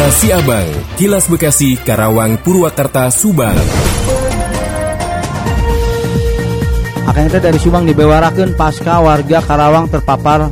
Kilas Siabang, Kilas Bekasi, Karawang, Purwakarta, Subang. Akhirnya dari Subang dibewarakan pasca warga Karawang terpapar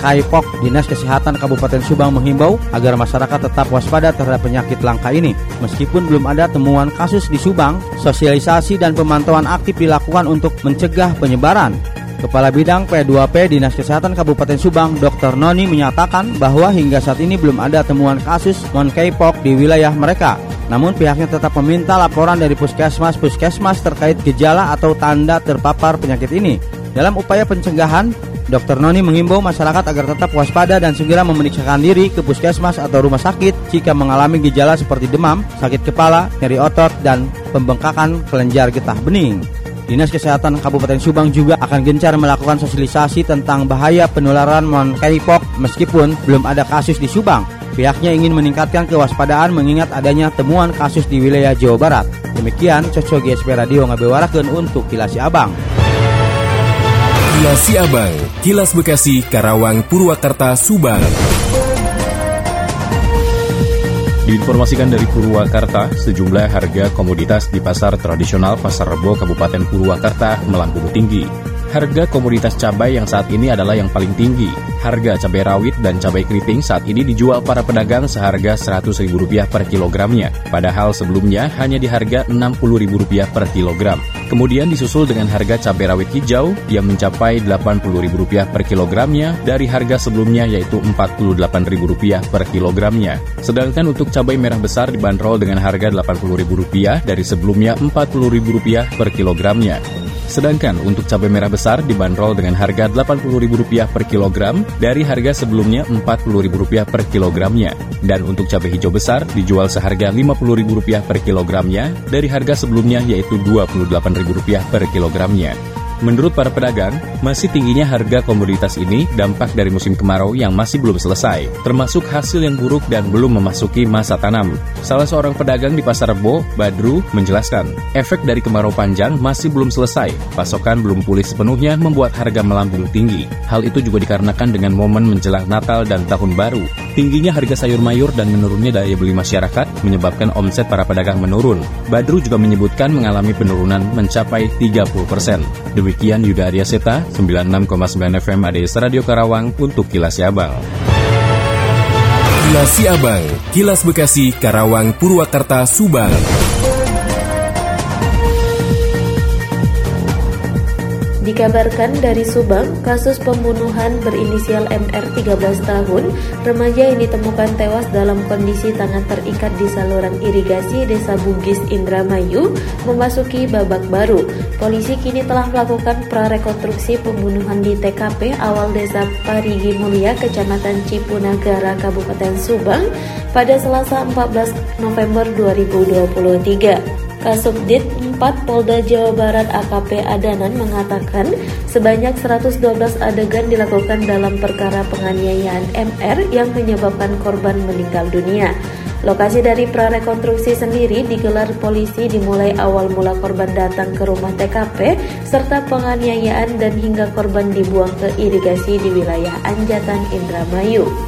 Kaipok, Dinas Kesehatan Kabupaten Subang menghimbau agar masyarakat tetap waspada terhadap penyakit langka ini. Meskipun belum ada temuan kasus di Subang, sosialisasi dan pemantauan aktif dilakukan untuk mencegah penyebaran. Kepala Bidang P2P Dinas Kesehatan Kabupaten Subang, Dr. Noni menyatakan bahwa hingga saat ini belum ada temuan kasus Monkeypox di wilayah mereka. Namun pihaknya tetap meminta laporan dari puskesmas-puskesmas terkait gejala atau tanda terpapar penyakit ini. Dalam upaya pencegahan, Dr. Noni mengimbau masyarakat agar tetap waspada dan segera memeriksakan diri ke puskesmas atau rumah sakit jika mengalami gejala seperti demam, sakit kepala, nyeri otot, dan pembengkakan kelenjar getah bening. Dinas Kesehatan Kabupaten Subang juga akan gencar melakukan sosialisasi tentang bahaya penularan monkeypox meskipun belum ada kasus di Subang. Pihaknya ingin meningkatkan kewaspadaan mengingat adanya temuan kasus di wilayah Jawa Barat. Demikian Cocok GSP Radio ngabewarakeun untuk Kilas Abang. Kilas Abang, Kilas Bekasi, Karawang, Purwakarta, Subang. Diinformasikan dari Purwakarta, sejumlah harga komoditas di pasar tradisional Pasar Rebo Kabupaten Purwakarta melambung tinggi. Harga komoditas cabai yang saat ini adalah yang paling tinggi. Harga cabai rawit dan cabai keriting saat ini dijual para pedagang seharga Rp100.000 per kilogramnya, padahal sebelumnya hanya di harga Rp60.000 per kilogram. Kemudian disusul dengan harga cabai rawit hijau yang mencapai Rp80.000 per kilogramnya dari harga sebelumnya yaitu Rp48.000 per kilogramnya. Sedangkan untuk cabai merah besar dibanderol dengan harga Rp80.000 dari sebelumnya Rp40.000 per kilogramnya. Sedangkan untuk cabai merah besar dibanderol dengan harga Rp80.000 per kilogram dari harga sebelumnya Rp40.000 per kilogramnya. Dan untuk cabai hijau besar dijual seharga Rp50.000 per kilogramnya dari harga sebelumnya yaitu Rp28.000 per kilogramnya. Menurut para pedagang, masih tingginya harga komoditas ini dampak dari musim kemarau yang masih belum selesai, termasuk hasil yang buruk dan belum memasuki masa tanam. Salah seorang pedagang di Pasar Rebo, Badru, menjelaskan, efek dari kemarau panjang masih belum selesai, pasokan belum pulih sepenuhnya membuat harga melambung tinggi. Hal itu juga dikarenakan dengan momen menjelang Natal dan Tahun Baru. Tingginya harga sayur mayur dan menurunnya daya beli masyarakat menyebabkan omset para pedagang menurun. Badru juga menyebutkan mengalami penurunan mencapai 30 persen. Demikian Yuda Arya Seta, 96,9 FM ADS Radio Karawang untuk Kilas Siabang. Kilas Siabang, Kilas Bekasi, Karawang, Purwakarta, Subang. Dikabarkan dari Subang, kasus pembunuhan berinisial MR 13 tahun, remaja yang ditemukan tewas dalam kondisi tangan terikat di saluran irigasi Desa Bugis Indramayu memasuki babak baru. Polisi kini telah melakukan prarekonstruksi pembunuhan di TKP awal Desa Parigi Mulia, Kecamatan Cipunagara, Kabupaten Subang pada Selasa 14 November 2023. Kasubdit 4 Polda Jawa Barat AKP Adanan mengatakan sebanyak 112 adegan dilakukan dalam perkara penganiayaan MR yang menyebabkan korban meninggal dunia. Lokasi dari prarekonstruksi sendiri digelar polisi dimulai awal mula korban datang ke rumah TKP serta penganiayaan dan hingga korban dibuang ke irigasi di wilayah Anjatan Indramayu.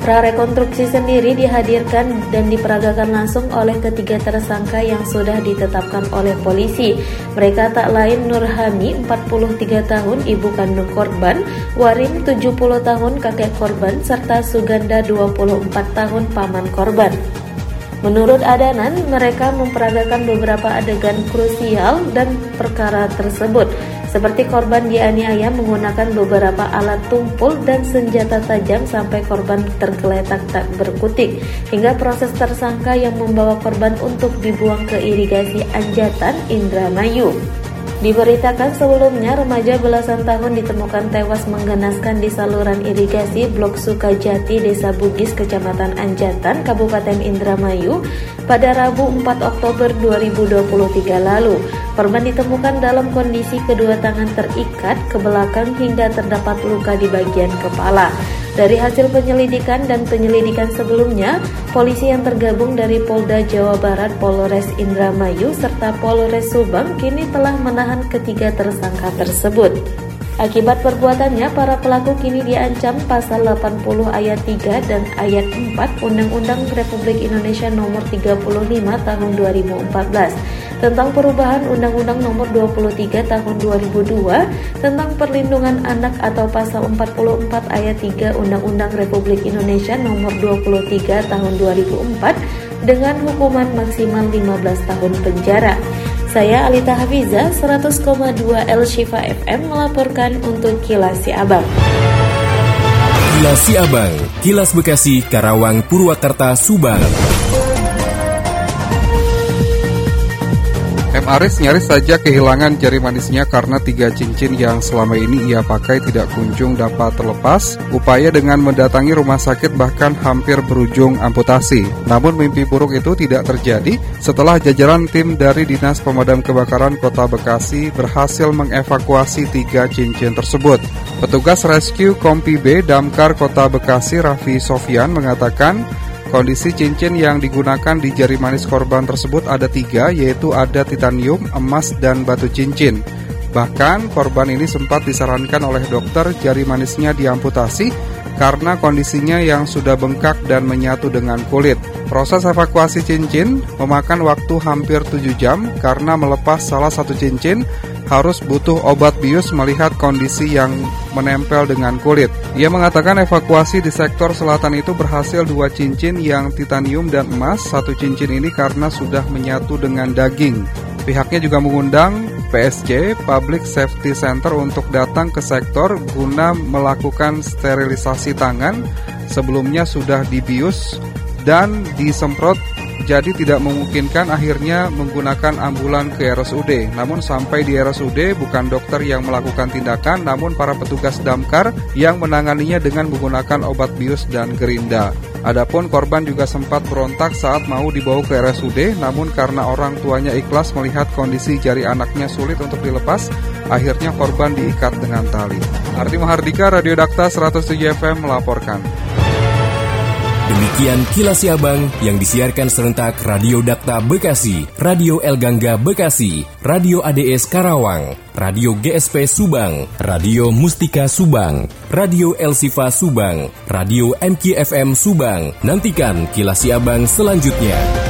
Prarekonstruksi sendiri dihadirkan dan diperagakan langsung oleh ketiga tersangka yang sudah ditetapkan oleh polisi. Mereka tak lain Nurhami, 43 tahun, ibu kandung korban, Warin, 70 tahun, kakek korban, serta Suganda, 24 tahun, paman korban. Menurut Adanan, mereka memperagakan beberapa adegan krusial dan perkara tersebut seperti korban dianiaya menggunakan beberapa alat tumpul dan senjata tajam sampai korban tergeletak tak berkutik, hingga proses tersangka yang membawa korban untuk dibuang ke irigasi Anjatan Indramayu. Diberitakan sebelumnya remaja belasan tahun ditemukan tewas menggenaskan di saluran irigasi Blok Sukajati, Desa Bugis, Kecamatan Anjatan, Kabupaten Indramayu pada Rabu 4 Oktober 2023 lalu. Korban ditemukan dalam kondisi kedua tangan terikat ke belakang hingga terdapat luka di bagian kepala. Dari hasil penyelidikan dan penyelidikan sebelumnya, polisi yang tergabung dari Polda Jawa Barat, Polres Indramayu, serta Polres Subang kini telah menahan ketiga tersangka tersebut. Akibat perbuatannya, para pelaku kini diancam pasal 80 ayat 3 dan ayat 4 Undang-Undang Republik Indonesia Nomor 35 Tahun 2014 tentang perubahan Undang-Undang Nomor 23 Tahun 2002 tentang perlindungan anak atau pasal 44 ayat 3 Undang-Undang Republik Indonesia Nomor 23 Tahun 2004 dengan hukuman maksimal 15 tahun penjara. Saya Alita Hafiza, 100,2 El Shifa FM melaporkan untuk Kilas Si Abang. Kilas Si Abang, Kilas Bekasi, Karawang, Purwakarta, Subang. Aris nyaris saja kehilangan jari manisnya karena tiga cincin yang selama ini ia pakai tidak kunjung dapat terlepas. Upaya dengan mendatangi rumah sakit bahkan hampir berujung amputasi. Namun mimpi buruk itu tidak terjadi setelah jajaran tim dari Dinas Pemadam Kebakaran Kota Bekasi berhasil mengevakuasi tiga cincin tersebut. Petugas rescue Kompi B Damkar Kota Bekasi Raffi Sofyan mengatakan Kondisi cincin yang digunakan di jari manis korban tersebut ada tiga, yaitu ada titanium, emas, dan batu cincin. Bahkan korban ini sempat disarankan oleh dokter jari manisnya diamputasi karena kondisinya yang sudah bengkak dan menyatu dengan kulit. Proses evakuasi cincin memakan waktu hampir 7 jam karena melepas salah satu cincin harus butuh obat bius melihat kondisi yang menempel dengan kulit. Ia mengatakan evakuasi di sektor selatan itu berhasil dua cincin yang titanium dan emas, satu cincin ini karena sudah menyatu dengan daging. Pihaknya juga mengundang PSC Public Safety Center untuk datang ke sektor guna melakukan sterilisasi tangan. Sebelumnya sudah dibius dan disemprot jadi tidak memungkinkan akhirnya menggunakan ambulan ke RSUD. Namun sampai di RSUD bukan dokter yang melakukan tindakan namun para petugas damkar yang menanganinya dengan menggunakan obat bius dan gerinda. Adapun korban juga sempat berontak saat mau dibawa ke RSUD namun karena orang tuanya ikhlas melihat kondisi jari anaknya sulit untuk dilepas, akhirnya korban diikat dengan tali. Arti Mahardika Radio Dakta 107 FM melaporkan. Demikian kilas Abang yang disiarkan serentak Radio Dakta Bekasi, Radio El Gangga Bekasi, Radio ADS Karawang, Radio GSP Subang, Radio Mustika Subang, Radio El Sifa Subang, Radio MKFM Subang. Nantikan kilas Abang selanjutnya.